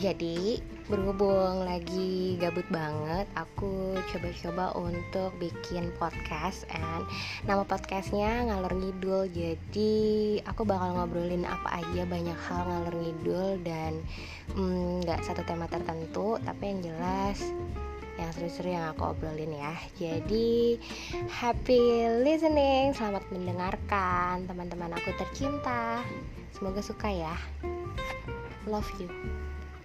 Jadi berhubung lagi gabut banget, aku coba-coba untuk bikin podcast and nama podcastnya ngalor ngidul. Jadi aku bakal ngobrolin apa aja banyak hal ngalor ngidul dan mm, nggak mm, satu tema tertentu, tapi yang jelas yang seru-seru yang aku obrolin ya. Jadi happy listening, selamat mendengarkan teman-teman aku tercinta. Semoga suka ya. Love you.